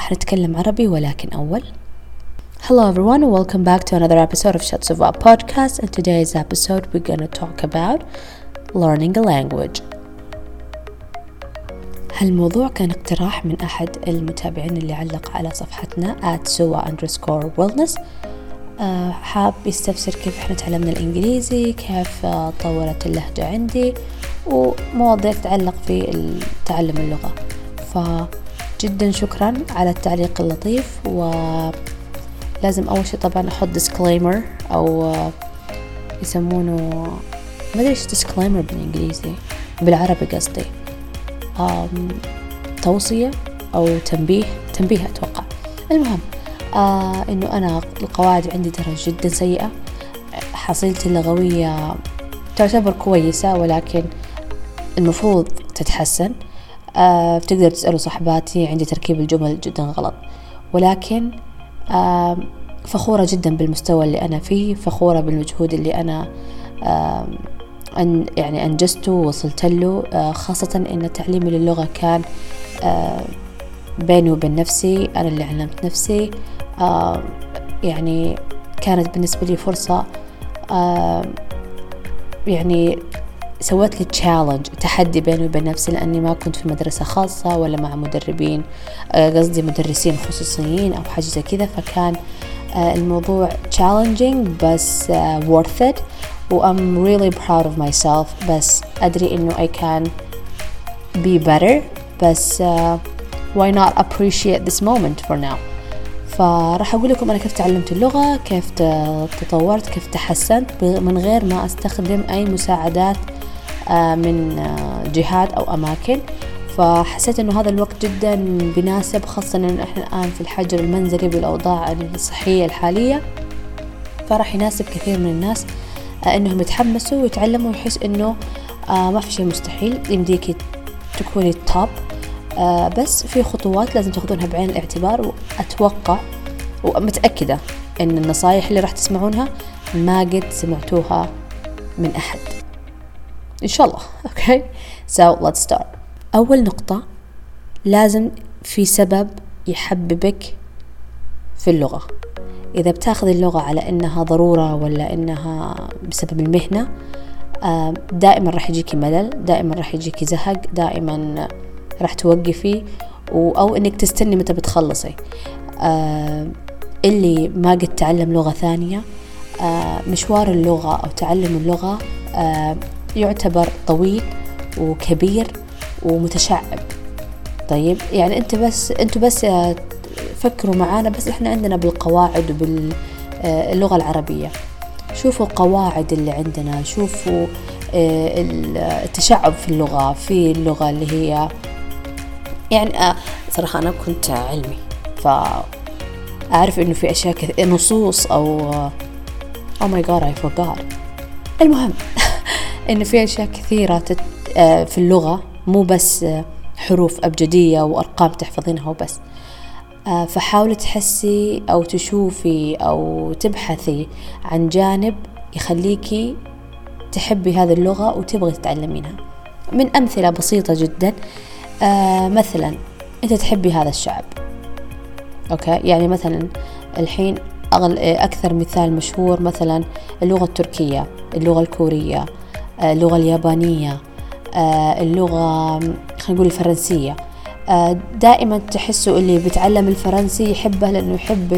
راح نتكلم عربي ولكن أول. Hello everyone and welcome back to another episode of Shots of Our podcast. And today's episode we're going to talk about learning a language. هالموضوع كان اقتراح من أحد المتابعين اللي علق على صفحتنا at سوا underscore wellness. آه، حاب يستفسر كيف إحنا تعلمنا الإنجليزي كيف آه، طورت اللهجة عندي ومواضيع تتعلق في تعلم اللغة. فجدا شكرا على التعليق اللطيف ولازم أول شي طبعا أحط disclaimer أو آه، يسمونه ما أدري إيش disclaimer بالإنجليزي بالعربي قصدي توصية أو تنبيه تنبيه أتوقع. المهم آه إنه أنا القواعد عندي ترى جدا سيئة حصيلتي اللغوية تعتبر كويسة ولكن المفروض تتحسن. آه بتقدر تسألوا صحباتي عندي تركيب الجمل جدا غلط. ولكن فخورة جدا بالمستوى اللي أنا فيه فخورة بالمجهود اللي أنا أن يعني أنجزته ووصلت له. آه خاصة إن تعليمي للغة كان آه بيني وبين نفسي أنا اللي علمت نفسي. يعني كانت بالنسبة لي فرصة يعني سويت لي تشالنج تحدي بيني وبين نفسي لأني ما كنت في مدرسة خاصة ولا مع مدربين آه قصدي مدرسين خصوصيين أو حاجة زي كذا فكان آه الموضوع challenging بس uh, worth it. و I'm really proud of myself بس أدري إنه I can be better بس why not appreciate this moment for now فراح أقول لكم أنا كيف تعلمت اللغة كيف تطورت كيف تحسنت من غير ما أستخدم أي مساعدات من جهات أو أماكن. فحسيت إنه هذا الوقت جدا بناسب خاصة انه إحنا الآن في الحجر المنزلي بالاوضاع الصحية الحالية. فراح يناسب كثير من الناس إنهم يتحمسوا ويتعلموا ويحس إنه ما في شيء مستحيل. يمديك تكوني توب آه بس في خطوات لازم تاخذونها بعين الاعتبار. وأتوقع ومتأكدة إن النصايح اللي راح تسمعونها ما قد سمعتوها من أحد. إن شاء الله. أوكي؟ So let's start. أول نقطة لازم في سبب يحببك في اللغة. إذا بتاخذ اللغة على إنها ضرورة ولا إنها بسبب المهنة دائما راح يجيكي ملل دائما راح يجيكي زهق دائما راح توقفي أو إنك تستني متى بتخلصي. اللي ما قد تعلم لغة ثانية مشوار اللغة أو تعلم اللغة يعتبر طويل وكبير ومتشعب. طيب يعني أنت بس أنتوا بس فكروا معانا بس إحنا عندنا بالقواعد وباللغة العربية. شوفوا القواعد اللي عندنا شوفوا آه، التشعب في اللغة في اللغة اللي هي يعني آه صراحة أنا كنت علمي فأعرف إنه في أشياء كثير نصوص أو أو ماي جاد أي فورغات المهم. إنه في أشياء كثيرة تت... آه في اللغة مو بس حروف أبجدية وأرقام تحفظينها وبس. آه فحاولي تحسي أو تشوفي أو تبحثي عن جانب يخليكي تحبي هذه اللغة وتبغي تتعلمينها. من أمثلة بسيطة جدا آه مثلا أنت تحبي هذا الشعب. أوكي؟ يعني مثلا الحين أغل أكثر مثال مشهور مثلا اللغة التركية اللغة الكورية آه، اللغة اليابانية آه، اللغة خلينا نقول الفرنسية. آه، دائما تحسوا اللي بيتعلم الفرنسي يحبه لأنه يحب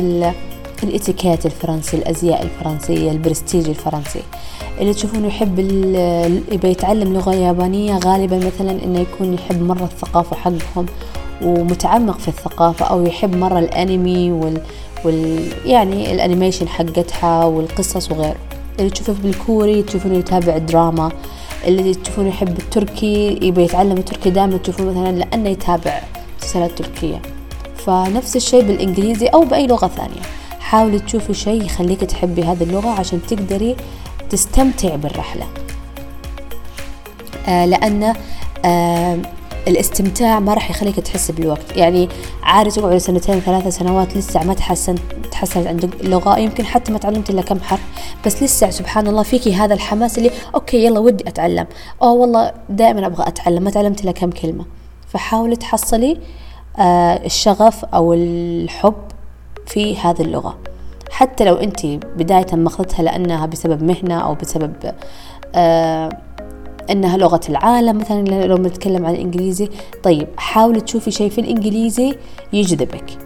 الإتيكيت الفرنسي الأزياء الفرنسية البرستيج الفرنسي. اللي تشوفونه يحب يبي يتعلم لغة يابانية غالبا مثلا إنه يكون يحب مرة الثقافة حقهم ومتعمق في الثقافة أو يحب مرة الأنمي وال, وال يعني ال animation حقتها والقصص وغيره. اللي تشوفه بالكوري تشوفونه يتابع دراما اللي تشوفونه يحب التركي يبي يتعلم التركي دائما تشوفونه مثلا لأنه يتابع مسلسلات تركية. فنفس الشيء بالإنجليزي أو بأي لغة ثانية. حاولي تشوفي شيء يخليك تحبي هذه اللغة عشان تقدري تستمتع بالرحلة. آه لأن آه الاستمتاع ما راح يخليك تحس بالوقت. يعني عادي تقعد سنتين ثلاثة سنوات لسه ما تحسنت تحسنت عندك اللغة يمكن حتى ما تعلمت إلا كم حرف. بس لسه سبحان الله فيكي هذا الحماس اللي أوكي يلا ودي أتعلم. أو والله دائما أبغى أتعلم ما تعلمت إلا كم كلمة. فحاولي تحصلي آه، الشغف أو الحب في هذه اللغة. حتى لو أنت بداية ماخذتها لأنها بسبب مهنة أو بسبب آه إنها لغة العالم مثلا لو بنتكلم عن الانجليزي طيب حاولي تشوفي شيء في الإنجليزي يجذبك.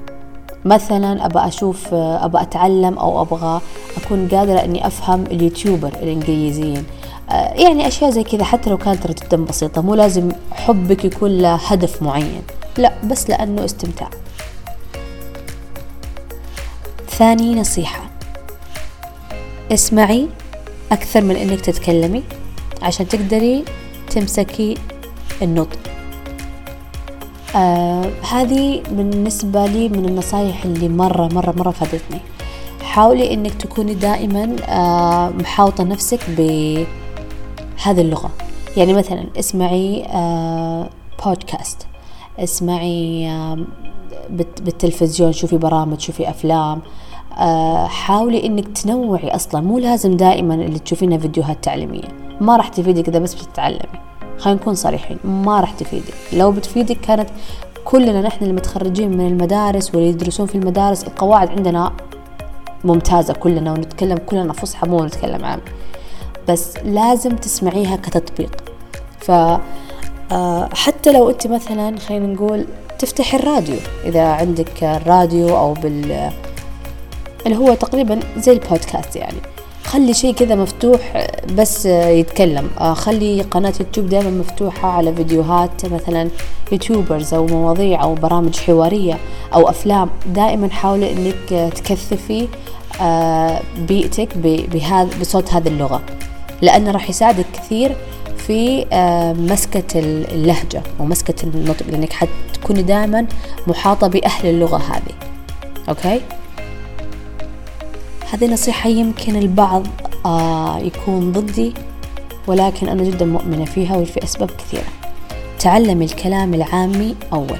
مثلا ابى أشوف ابى أتعلم أو أبغى أكون قادرة إني أفهم اليوتيوبر الإنجليزيين. آه، يعني أشياء زي كذا حتى لو كانت جدا بسيطة. مو لازم حبك يكون له هدف معين. لا بس لأنه استمتاع. ثاني نصيحة. اسمعي أكثر من إنك تتكلمي. عشان تقدري تمسكي النطق آه هذه بالنسبة لي من النصايح اللي مرة مرة مرة فادتني. حاولي إنك تكوني دائما آه محاوطة نفسك بهذه اللغة. يعني مثلا اسمعي آه بودكاست اسمعي آه بالتلفزيون شوفي برامج شوفي أفلام. آه حاولي إنك تنوعي أصلا. مو لازم دائما اللي تشوفينها فيديوهات تعليمية. ما راح تفيدك إذا بس بتتعلمي. خلينا نكون صريحين ما راح تفيدك. لو بتفيدك كانت كلنا نحن المتخرجين من المدارس واللي يدرسون في المدارس القواعد عندنا ممتازة كلنا ونتكلم كلنا فصحى مو نتكلم عام. بس لازم تسمعيها كتطبيق. ف آه، حتى لو أنت مثلا خلينا نقول تفتحي الراديو إذا عندك راديو أو بال اللي هو تقريبا زي البودكاست يعني. خلي شيء كذا مفتوح بس يتكلم. آه، خلي قناة يوتيوب دائما مفتوحة على فيديوهات مثلا YouTubers أو مواضيع أو برامج حوارية أو أفلام. دائما حاولي أنك تكثفي آه، بيئتك بهذا بصوت هذه اللغة لأنه راح يساعدك كثير في آه، مسكة اللهجة ومسكة النطق لأنك حتكوني دائما محاطة بأهل اللغة هذه. okay؟ هذه نصيحة يمكن البعض آه يكون ضدي ولكن أنا جدا مؤمنة فيها وفي أسباب كثيرة. تعلمي الكلام العامي أول.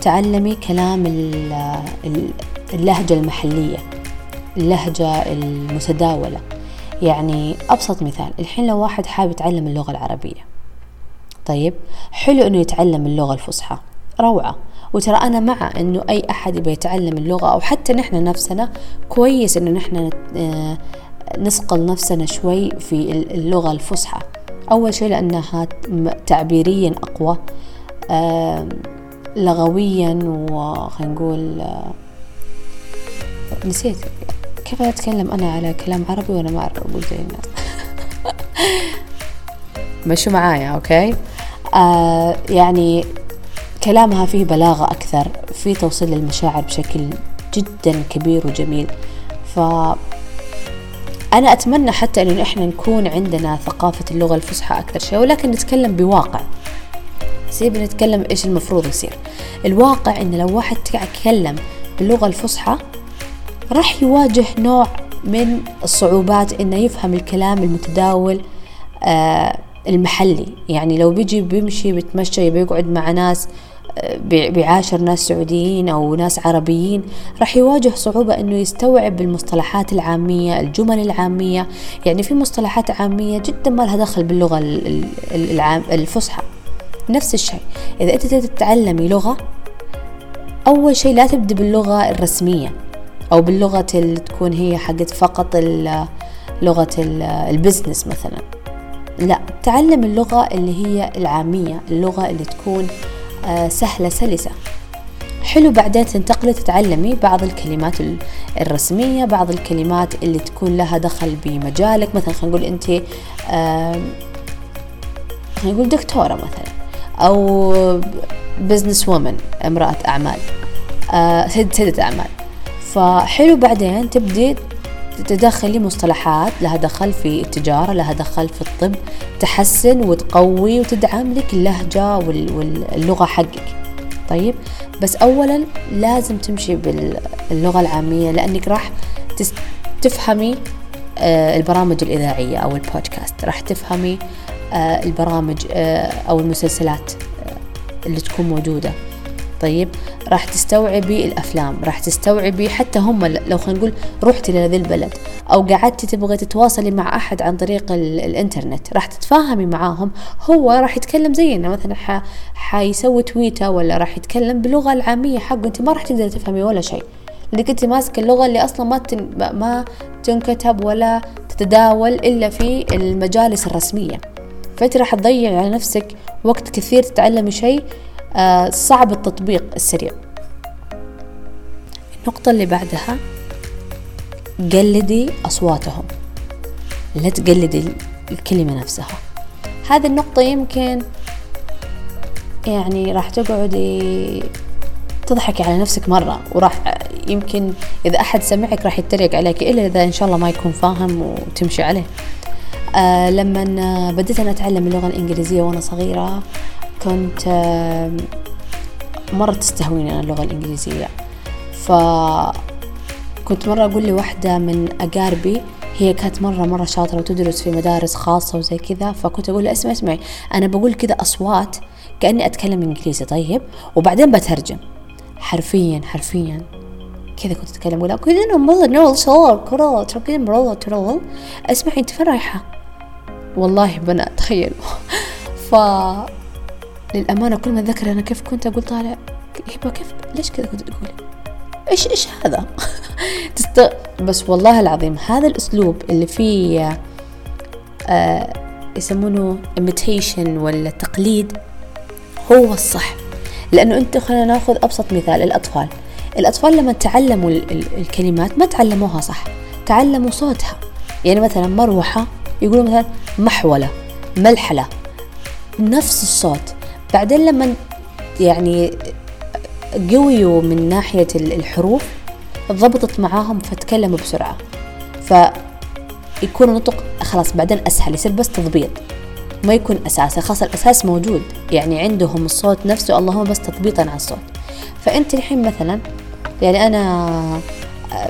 تعلمي كلام اللهجة المحلية اللهجة المتداولة. يعني أبسط مثال الحين لو واحد حابب يتعلم اللغة العربية طيب حلو إنه يتعلم اللغة الفصحى. روعة. وترى أنا مع إنه أي أحد يبي يتعلم اللغة أو حتى نحن نفسنا كويس إنه نحن آه، نصقل نفسنا شوي في اللغة الفصحى. أول شيء لأنها تعبيريا أقوى لغويا وخلينا نقول آه، نسيت كيف أتكلم أنا على كلام عربي وأنا ما أعرف أقول زي الناس؟ مشوا معايا أوكي؟ آه يعني كلامها فيه بلاغة أكثر في توصيل للمشاعر بشكل جدا كبير وجميل. ف أنا أتمنى حتى أنه إحنا نكون عندنا ثقافة اللغة الفصحى أكثر شيء ولكن نتكلم بواقع. سيب نتكلم إيش المفروض يصير. الواقع إن لو واحد يتكلم باللغة الفصحى راح يواجه نوع من الصعوبات إنه يفهم الكلام المتداول آه المحلي. يعني لو بيجي بيمشي بيتمشى يبي يقعد مع ناس بيعاشر ناس سعوديين أو ناس عربيين راح يواجه صعوبة أنه يستوعب المصطلحات العامية الجمل العامية. يعني في مصطلحات عامية جدا ما لها دخل باللغة الفصحى. نفس الشيء إذا أنت تتعلمي لغة أول شيء لا تبدأ باللغة الرسمية أو باللغة اللي تكون هي حقت فقط لغة البزنس مثلا. لا تعلم اللغة اللي هي العامية اللغة اللي تكون سهلة سلسة. حلو بعدين تنتقلي تتعلمي بعض الكلمات الرسمية بعض الكلمات اللي تكون لها دخل بمجالك. مثلا خلينا نقول أنت خلينا نقول دكتورة مثلا أو بزنس وومن امرأة أعمال آه، سيدة أعمال. فحلو بعدين تبدي تدخلي مصطلحات لها دخل في التجارة لها دخل في الطب تحسن وتقوي وتدعم لك اللهجة واللغة حقك. طيب؟ بس أولا لازم تمشي باللغة العامية لأنك راح تفهمي آه، البرامج الإذاعية أو البودكاست. راح تفهمي آه، البرامج آه، أو المسلسلات اللي تكون موجودة. طيب راح تستوعبي الأفلام راح تستوعبي حتى هم لو خلينا نقول رحتي لهذا البلد أو قعدتي تبغي تتواصلي مع أحد عن طريق الإنترنت راح تتفاهمي معاهم. هو راح يتكلم زينا مثلا ح... حيسوي تويتة ولا راح يتكلم باللغة العامية حقه أنت ما راح تقدري تفهمي ولا شيء. لأنك أنت ماسكة اللغة اللي أصلا ما تن... ما تنكتب ولا تتداول إلا في المجالس الرسمية. فأنت راح تضيع على نفسك وقت كثير تتعلمي شيء صعب التطبيق السريع. النقطة اللي بعدها قلدي أصواتهم. لا تقلدي الكلمة نفسها. هذه النقطة يمكن يعني راح تقعدي تضحكي على نفسك مرة وراح يمكن إذا أحد سمعك راح يتريق عليك إلا إذا إن شاء الله ما يكون فاهم وتمشي عليه. آه لما بديت أنا أتعلم اللغة الإنجليزية وأنا صغيرة كنت مرة تستهويني أنا اللغة الإنجليزية. ف كنت مرة أقول لواحدة من أقاربي هي كانت مرة مرة شاطرة وتدرس في مدارس خاصة وزي كذا فكنت أقول لها اسمعي اسمعي أنا بقول كذا أصوات كأني أتكلم إنجليزي طيب؟ وبعدين بترجم. حرفيا حرفيا. كذا كنت أتكلم أقول كذا مرة نول صور كرة تركين مرة ترول. اسمعي أنت فين رايحة؟ والله بنات تخيلوا. ف للأمانة كل ما أتذكر أنا كيف كنت أقول طالع هبة كيف ليش كذا كنت تقولي إيش إيش هذا؟ تست... بس والله العظيم هذا الأسلوب اللي فيه آه يسمونه imitation ولا تقليد هو الصح. لأنه أنت خلينا نأخذ أبسط مثال الأطفال. الأطفال لما تعلموا الكلمات ما تعلموها صح تعلموا صوتها. يعني مثلا مروحة يقولوا مثلا محولة ملحلة نفس الصوت. بعدين لما يعني قويوا من ناحية الحروف ضبطت معاهم فتكلموا بسرعة. فيكون النطق خلاص بعدين أسهل يصير بس تضبيط. ما يكون أساس خلاص الأساس موجود. يعني عندهم الصوت نفسه اللهم بس تضبيطا على الصوت. فأنت الحين مثلا يعني أنا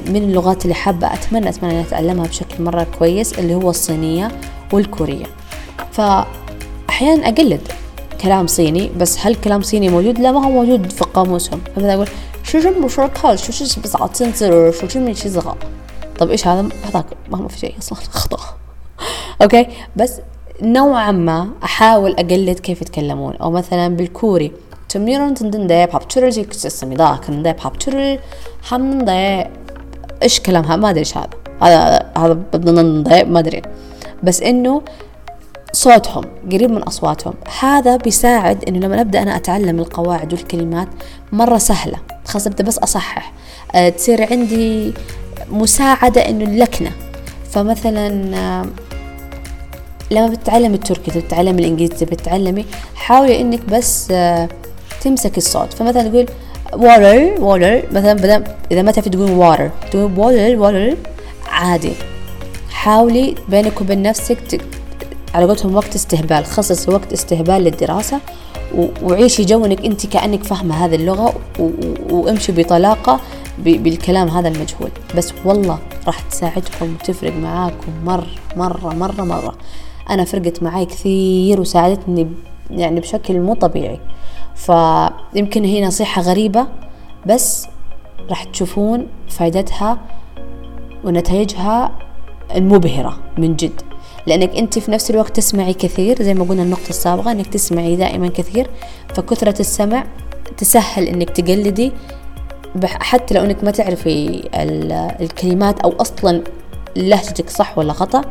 من اللغات اللي حابة أتمنى أتمنى أن أتعلمها بشكل مرة كويس اللي هو الصينية والكورية. فأحيانا أقلد. كلام صيني بس هل كلام صيني موجود؟ لا ما هو موجود في قاموسهم. فمثلا أقول شو جنب شو كال شو شو بس عطين شو من شي زغا طب إيش هذا؟ هذاك ما في شيء أصلا خطأ. أوكي بس نوعا ما أحاول أقلد كيف يتكلمون. أو مثلا بالكوري تميرون تندن بابتشرل جي كسسمي ذا كن ده بابتشرل حمن ده إيش كلامها؟ ما أدري إيش هذا. هذا هذا ما أدري. بس إنه صوتهم قريب من أصواتهم. هذا بيساعد إنه لما أبدأ أنا أتعلم القواعد والكلمات مرة سهلة. خلاص أبدأ بس أصحح. أه تصير عندي مساعدة إنه اللكنة فمثلا أه لما بتتعلمي التركي تتعلمي الإنجليزي بتتعلمي حاولي إنك بس أه تمسك الصوت. فمثلا تقول water water. مثلا إذا ما تعرفي تقول water تقول water water. عادي. حاولي بينك وبين نفسك على قولتهم وقت استهبال. خصص وقت استهبال للدراسة وعيشي جو انك انت كأنك فاهمة هذه اللغة وامشي بطلاقة بالكلام هذا المجهول. بس والله راح تساعدكم وتفرق معاكم مره مرة مرة مرة. أنا فرقت معي كثير وساعدتني يعني بشكل مو طبيعي. فيمكن هي نصيحة غريبة بس راح تشوفون فائدتها ونتائجها المبهرة من جد. لأنك أنت في نفس الوقت تسمعي كثير زي ما قلنا النقطة السابقة أنك تسمعي دائما كثير. فكثرة السمع تسهل أنك تقلدي. حتى لو أنك ما تعرفي الكلمات أو أصلا لهجتك صح ولا خطأ.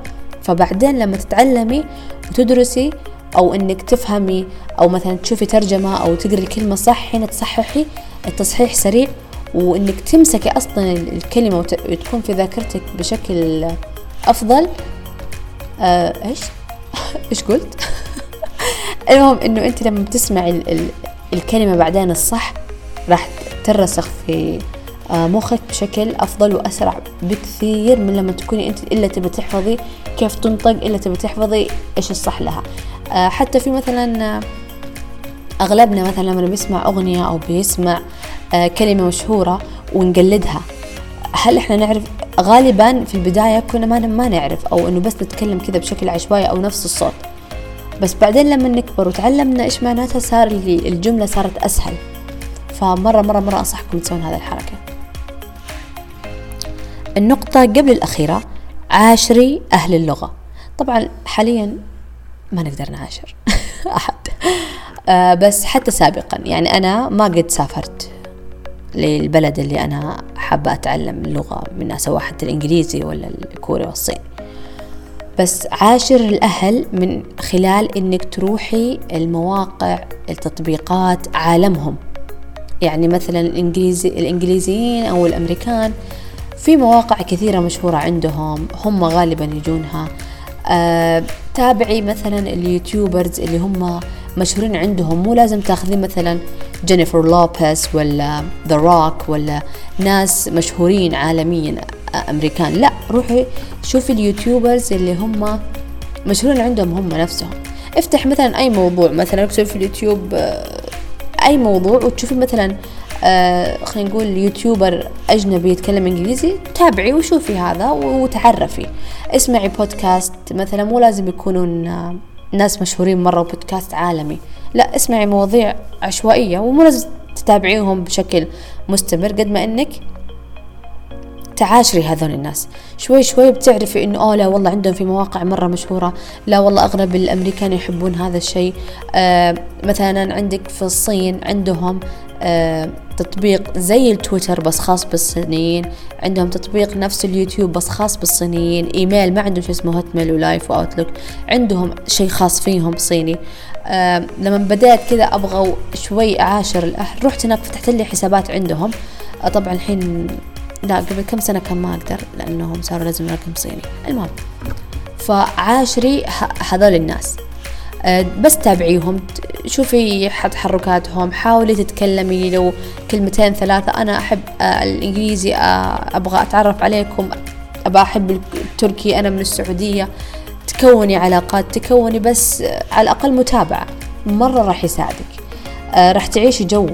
فبعدين لما تتعلمي وتدرسي أو أنك تفهمي أو مثلا تشوفي ترجمة أو تقري الكلمة صح هنا تصححي التصحيح سريع وإنك تمسكي أصلا الكلمة وتكون في ذاكرتك بشكل أفضل آه إيش؟ إيش قلت؟ المهم إنه أنت لما بتسمع ال ال الكلمة بعدين الصح راح ترسخ في آه مخك بشكل أفضل وأسرع بكثير من لما تكوني أنت إلا تبي تحفظي كيف تنطق إلا تبي تحفظي إيش الصح لها. آه حتى في مثلا أغلبنا مثلا لما بيسمع أغنية أو بيسمع آه كلمة مشهورة ونقلدها هل إحنا نعرف غالبا في البداية كنا ما ما نعرف أو إنه بس نتكلم كذا بشكل عشوائي أو نفس الصوت. بس بعدين لما نكبر وتعلمنا إيش معناتها صار الجملة صارت أسهل. فمرة مرة مرة أنصحكم تسوون هذه الحركة. النقطة قبل الأخيرة عاشري أهل اللغة. طبعا حاليا ما نقدر نعاشر أحد. آه بس حتى سابقا. يعني أنا ما قد سافرت للبلد اللي أنا حابة أتعلم اللغة منها سواء حتى الإنجليزي ولا الكوري والصيني بس عاشري الأهل من خلال إنك تروحي المواقع التطبيقات عالمهم. يعني مثلا الإنجليزي الإنجليزيين أو الأمريكان في مواقع كثيرة مشهورة عندهم هم غالبا يجونها. آه تابعي مثلا ال YouTubers اللي هم مشهورين عندهم مو لازم تاخذين مثلا جينيفر لوبيز ولا ذا روك ولا ناس مشهورين عالميا أمريكان. لا روحي شوفي ال YouTubers اللي هم مشهورين عندهم هم نفسهم. افتح مثلا أي موضوع مثلا اكتب في اليوتيوب آه، أي موضوع وتشوفي مثلا آه خلينا نقول YouTuber أجنبي يتكلم إنجليزي تابعي وشوفي هذا وتعرفي. اسمعي بودكاست مثلا مو لازم يكونون آه، ناس مشهورين مرة وبودكاست عالمي. لا اسمعي مواضيع عشوائية ومو لازم تتابعيهم بشكل مستمر قد ما إنك تعاشري هذول الناس. شوي شوي بتعرفي إنه آه لا والله عندهم في مواقع مرة مشهورة. لا والله أغلب الأمريكان يحبون هذا الشيء. آه مثلا عندك في الصين عندهم آه تطبيق زي التويتر بس خاص بالصينيين. عندهم تطبيق نفس اليوتيوب بس خاص بالصينيين. إيميل ما عندهم شيء اسمه هوتميل ولايف وأوتلوك. عندهم شيء خاص فيهم صيني. آه لما بدأت كذا أبغى شوي أعاشر الأهل رحت هناك فتحت لي حسابات عندهم. آه طبعا الحين لا قبل كم سنة كان ما أقدر لأنهم صاروا لازم رقم صيني. المهم فعاشري هذول الناس. آه، بس تابعيهم شوفي تحركاتهم حاولي تتكلمي لو كلمتين ثلاثة أنا أحب آه، الإنجليزي آه، أبغى أتعرف عليكم أبغى أحب التركي أنا من السعودية. تكوني علاقات تكوني بس على الأقل متابعة. مرة راح يساعدك. راح تعيشي جو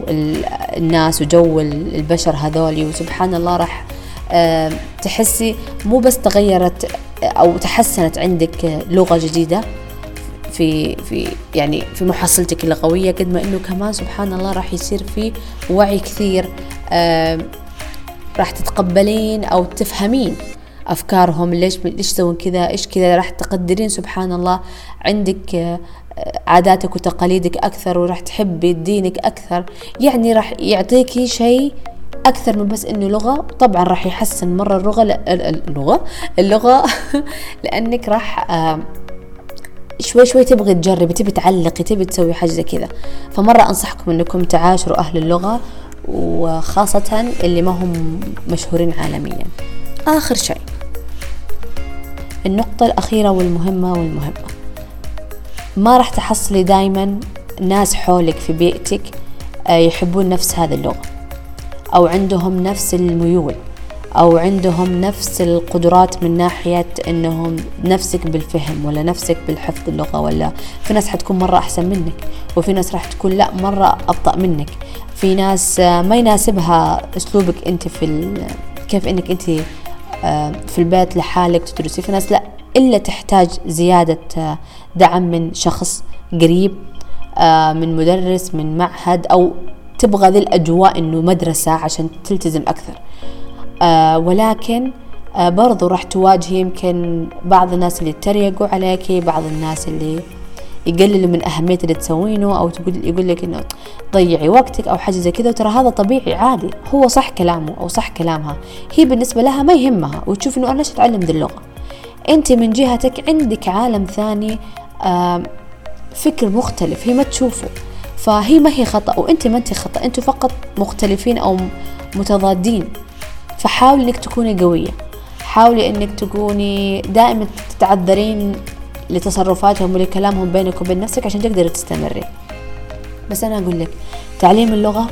الناس وجو البشر هذولي وسبحان الله راح آه، تحسي مو بس تغيرت أو تحسنت عندك لغة جديدة في في يعني في محصلتك اللغوية قد ما إنه كمان سبحان الله راح يصير في وعي كثير آه، راح تتقبلين أو تفهمين أفكارهم ليش ليش يسوون كذا إيش كذا راح تقدرين سبحان الله عندك عاداتك وتقاليدك أكثر وراح تحبي دينك أكثر يعني راح يعطيكي شيء أكثر من بس إنه لغة. طبعا راح يحسن مرة اللغة اللغة اللغة. لأنك راح شوي شوي تبغي تجربي تبي تعلقي تبي تسوي حاجة زي كذا. فمرة أنصحكم إنكم تعاشروا أهل اللغة وخاصة اللي ما هم مشهورين عالميا. آخر شيء النقطة الأخيرة والمهمة والمهمة. ما راح تحصلي دايما ناس حولك في بيئتك آه، يحبون نفس هذه اللغة أو عندهم نفس الميول أو عندهم نفس القدرات من ناحية أنهم نفسك بالفهم ولا نفسك بالحفظ اللغة ولا في ناس حتكون مرة أحسن منك وفي ناس راح تكون لا مرة أبطأ منك. في ناس آه، ما يناسبها أسلوبك أنت في كيف أنك أنت آه، في البيت لحالك تدرسي في ناس لا. إلا تحتاج زيادة آه، دعم من شخص قريب آه، من مدرس من معهد أو تبغى ذي الأجواء إنه مدرسة عشان تلتزم أكثر. آه، ولكن برضو راح تواجهي يمكن بعض الناس اللي يتريقوا عليكي بعض الناس اللي يقللوا من أهمية اللي تسوينه أو تقول يقول لك إنه ضيعي وقتك أو حاجة زي كذا. وترى هذا طبيعي عادي هو صح كلامه أو صح كلامها. هي بالنسبة لها ما يهمها وتشوف إنه أنا ليش أتعلم ذي اللغة؟ أنت من جهتك عندك عالم ثاني فكر مختلف هي ما تشوفه. فهي ما هي خطأ وأنت ما أنت خطأ أنتوا فقط مختلفين أو متضادين. فحاولي إنك تكوني قوية. حاولي إنك تكوني دائما تتعذرين لتصرفاتهم ولكلامهم بينك وبين نفسك عشان تقدري تستمري. بس أنا أقول لك تعليم اللغة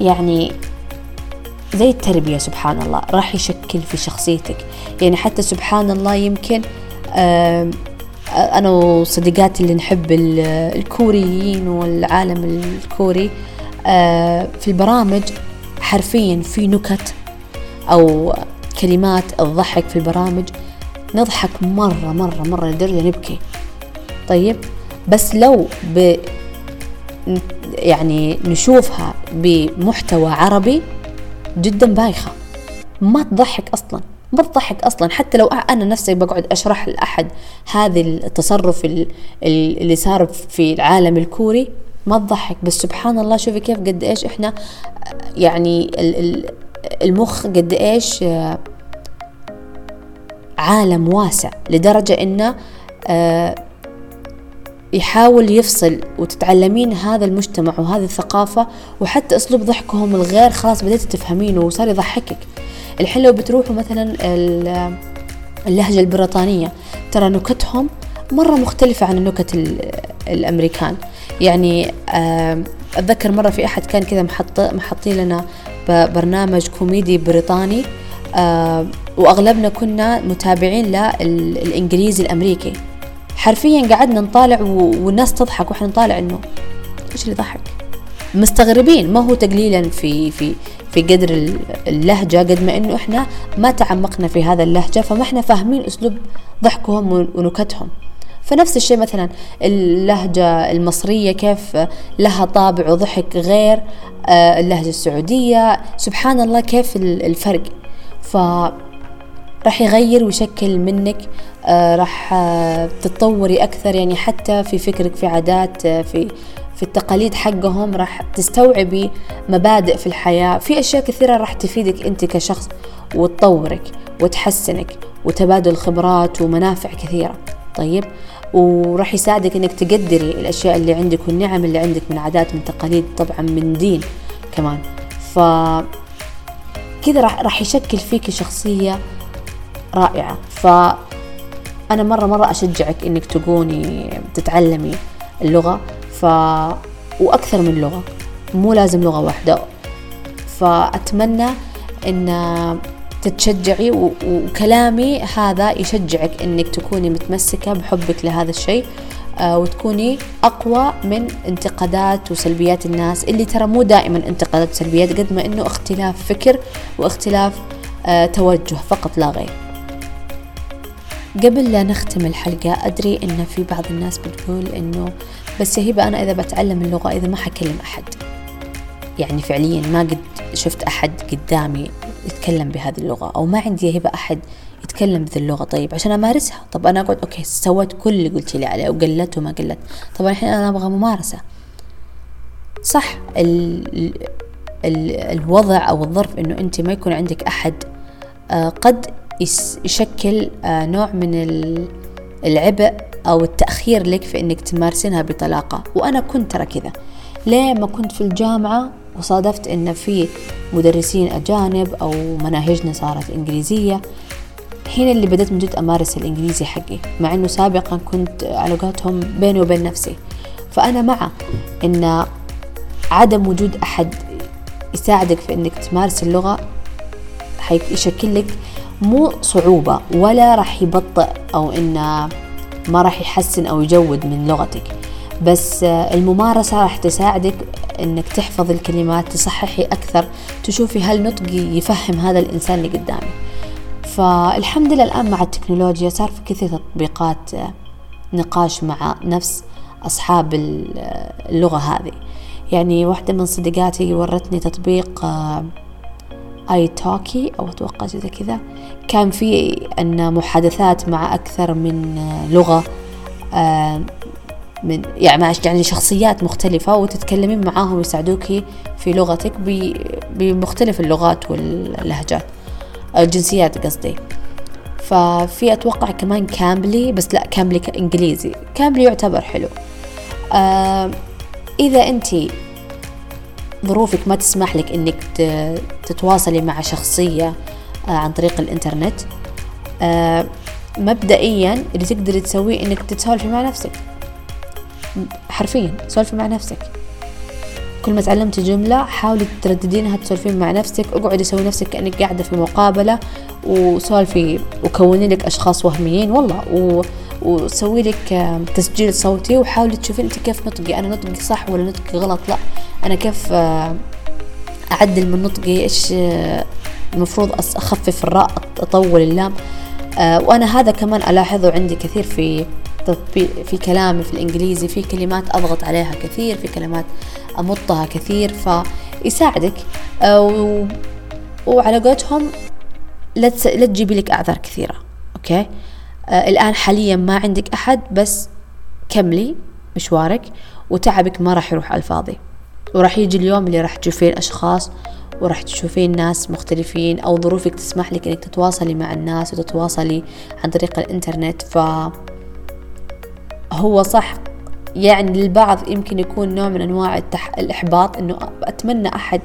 يعني زي التربية سبحان الله راح يشكل في شخصيتك. يعني حتى سبحان الله يمكن أنا وصديقاتي اللي نحب الكوريين والعالم الكوري في البرامج حرفيا في نكت أو كلمات الضحك في البرامج نضحك مرة مرة مرة لدرجة نبكي طيب بس لو يعني نشوفها بمحتوى عربي جدا بايخة. ما تضحك أصلا. ما تضحك أصلا. حتى لو أنا نفسي بقعد أشرح لأحد هذا التصرف اللي صار في العالم الكوري ما تضحك. بس سبحان الله شوفي كيف قد إيش إحنا يعني المخ قد إيش عالم واسع لدرجة إنه آه، يحاول يفصل وتتعلمين هذا المجتمع وهذه الثقافة وحتى أسلوب ضحكهم الغير خلاص بديت تفهمينه وصار يضحكك. الحين لو بتروحوا مثلا اللهجة البريطانية. ترى نكتهم مرة مختلفة عن النكت الأمريكان. يعني أتذكر مرة في أحد كان كذا محط محطين لنا برنامج كوميدي بريطاني وأغلبنا كنا متابعين للإنجليزي الأمريكي. حرفيا قعدنا نطالع والناس تضحك وإحنا نطالع إنه إيش اللي يضحك مستغربين. ما هو تقليلا في في في قدر اللهجة؟ قد ما إنه إحنا ما تعمقنا في هذا اللهجة فما إحنا فاهمين أسلوب ضحكهم ونكتهم. فنفس الشيء مثلا اللهجة المصرية كيف لها طابع وضحك غير آه، اللهجة السعودية؟ سبحان الله كيف الفرق؟ ف راح يغير ويشكل منك آه راح آه تتطوري أكثر يعني حتى في فكرك في عادات في في التقاليد حقهم راح تستوعبي مبادئ في الحياة. في أشياء كثيرة راح تفيدك أنت كشخص وتطورك وتحسنك وتبادل خبرات ومنافع كثيرة. طيب وراح يساعدك إنك تقدري الأشياء اللي عندك والنعم اللي عندك من عادات من تقاليد طبعا من دين كمان. ف كذا راح راح يشكل فيك شخصية رائعة. فأنا مرة مرة أشجعك إنك تكوني تتعلمي اللغة. ف وأكثر من لغة مو لازم لغة واحدة. فأتمنى إن تتشجعي وكلامي هذا يشجعك إنك تكوني متمسكة بحبك لهذا الشيء آه، وتكوني أقوى من انتقادات وسلبيات الناس اللي ترى مو دائما انتقادات وسلبيات قد ما إنه اختلاف فكر واختلاف آه، توجه فقط لا غير. قبل لا نختم الحلقة أدري إن في بعض الناس بتقول إنه بس هبة أنا إذا بتعلم اللغة إذا ما حكلم أحد. يعني فعليا ما قد شفت أحد قدامي يتكلم بهذه اللغة أو ما عندي هبة أحد يتكلم بذي اللغة. طيب عشان أمارسها. طب أنا أقعد أوكي سويت كل اللي قلتي لي عليه وقلت وما قلت. طبعا الحين أنا أبغى ممارسة. صح ال ال الوضع أو الظرف إنه أنت ما يكون عندك أحد آه قد يشكل آه، نوع من العبء أو التأخير لك في إنك تمارسينها بطلاقة. وأنا كنت ترى كذا. ليه ما كنت في الجامعة وصادفت إن في مدرسين أجانب أو مناهجنا صارت إنجليزية؟ هنا اللي بدأت من جد أمارس الإنجليزي حقي مع إنه سابقا كنت علاقاتهم بيني وبين نفسي. فأنا مع إن عدم وجود أحد يساعدك في إنك تمارس اللغة حيشكل لك مو صعوبة ولا راح يبطئ أو إنه ما راح يحسن أو يجود من لغتك. بس الممارسة راح تساعدك إنك تحفظ الكلمات تصححي أكثر تشوفي هل نطقي يفهم هذا الإنسان اللي قدامي. فالحمد لله الآن مع التكنولوجيا صار في كثير تطبيقات نقاش مع نفس أصحاب اللغة هذه. يعني واحدة من صديقاتي ورتني تطبيق آي توكي أو أتوقع زي كذا. كان في أن محادثات مع أكثر من لغة آه، من يعني يعني شخصيات مختلفة وتتكلمين معاهم يساعدوكي في لغتك بمختلف اللغات واللهجات الجنسيات قصدي. ففي أتوقع كمان كامبلي بس لا كامبلي انجليزي كامبلي يعتبر حلو. آه إذا أنتي ظروفك ما تسمح لك إنك تتواصلي مع شخصية آه، عن طريق الإنترنت. آه، مبدئيا اللي تقدري تسويه إنك تتسولفي مع نفسك. حرفيا سولفي مع نفسك. كل ما تعلمتي جملة حاولي ترددينها تسولفين مع نفسك. اقعدي سوي نفسك كأنك قاعدة في مقابلة وسولفي وكوني لك أشخاص وهميين. والله وسوي لك تسجيل صوتي وحاولي تشوفين انت كيف نطقي أنا نطقي صح ولا نطقي غلط؟ لا أنا كيف أعدل من نطقي؟ إيش آه، المفروض أخفف الراء أطول اللام؟ آه، وأنا هذا كمان ألاحظه عندي كثير في في كلامي في الإنجليزي في كلمات أضغط عليها كثير في كلمات أمطها كثير فيساعدك. آه، وعلى قولتهم لا تجيبي لك أعذار كثيرة أوكي؟ آه الآن حاليا ما عندك أحد بس كملي مشوارك. وتعبك ما راح يروح على الفاضي. وراح يجي اليوم اللي راح تشوفين أشخاص وراح تشوفين ناس مختلفين أو ظروفك تسمح لك إنك تتواصلي مع الناس وتتواصلي عن طريق الإنترنت. ف هو صح. يعني للبعض يمكن يكون نوع من أنواع التح... الإحباط إنه أتمنى أحد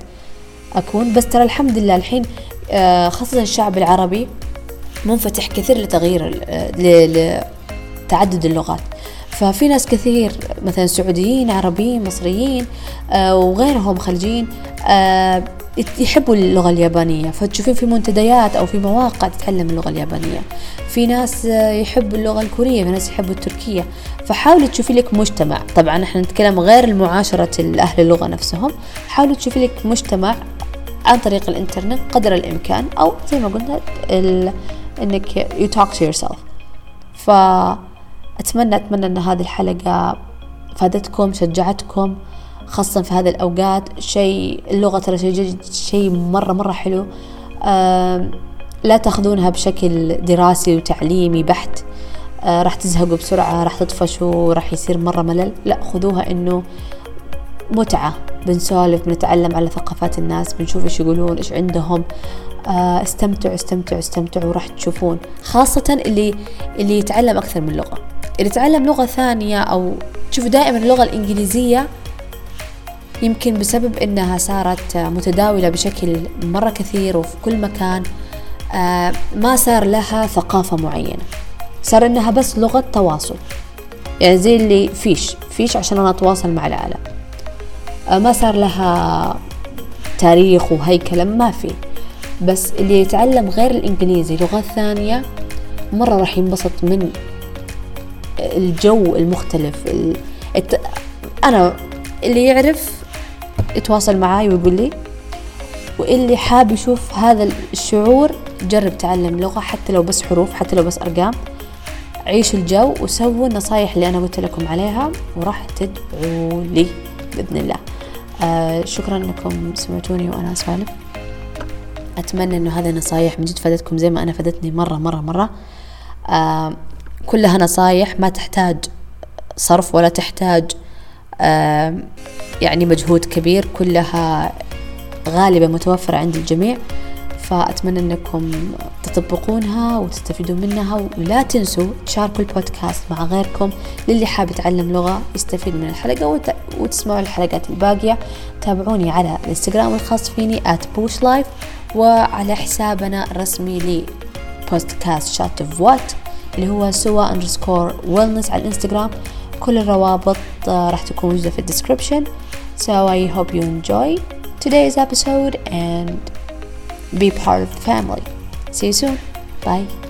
أكون. بس ترى الحمد لله الحين آه، خاصة الشعب العربي منفتح كثير لتغيير لتعدد اللغات. ففي ناس كثير مثلا سعوديين عربيين مصريين آه، وغيرهم خليجيين آه، يحبوا اللغة اليابانية. فتشوفين في منتديات أو في مواقع تتعلم اللغة اليابانية. في ناس يحبوا اللغة الكورية في ناس يحبوا التركية. فحاولي تشوفي لك مجتمع. طبعا إحنا نتكلم غير المعاشرة أهل اللغة نفسهم. حاولي تشوفي لك مجتمع عن طريق الإنترنت قدر الإمكان أو زي ما قلنا إنك you talk to yourself. فأتمنى أتمنى أن هذه الحلقة فادتكم شجعتكم خاصة في هذه الأوقات. شيء اللغة ترى شيء شيء مرة مرة حلو. لا تأخذونها بشكل دراسي وتعليمي بحت. آه راح تزهقوا بسرعة راح تطفشوا راح يصير مرة ملل. لا خذوها إنه متعة بنسولف بنتعلم على ثقافات الناس بنشوف إيش يقولون إيش عندهم. آه استمتعوا استمتعوا استمتعوا وراح تشوفون. خاصة اللي اللي يتعلم أكثر من لغة. اللي يتعلم لغة ثانية أو تشوفوا دائما اللغة الإنجليزية يمكن بسبب إنها صارت متداولة بشكل مرة كثير وفي كل مكان آه ما صار لها ثقافة معينة. صار إنها بس لغة تواصل. يعني زي اللي فيش فيش عشان أنا أتواصل مع العالم. ما صار لها تاريخ وهيكلة ما في. بس اللي يتعلم غير الإنجليزي لغات ثانية مرة راح ينبسط من الجو المختلف. الت... أنا اللي يعرف يتواصل معاي ويقول لي واللي حاب يشوف هذا الشعور جرب تعلم لغة حتى لو بس حروف حتى لو بس أرقام. عيشوا الجو وسووا النصايح اللي أنا قلت لكم عليها وراح تدعوا لي بإذن الله. آه شكرا أنكم سمعتوني وأنا أسولف أتمنى أنه هذه النصايح من جد فادتكم زي ما أنا فادتني مرة مرة مرة. آه كلها نصايح ما تحتاج صرف ولا تحتاج آه يعني مجهود كبير كلها غالبا متوفرة عند الجميع. فأتمنى أنكم تطبقونها وتستفيدوا منها ولا تنسوا تشاركوا البودكاست مع غيركم. للي حاب يتعلم لغة يستفيد من الحلقة وت... وتسمعوا الحلقات الباقية. تابعوني على الإنستغرام الخاص فيني @pushlife وعلى حسابنا الرسمي لبودكاست Shots of وات اللي هو سوا underscore wellness على الإنستغرام. كل الروابط راح تكون موجودة في ال description. So I hope you enjoy today's episode and be part of the family. See you soon. Bye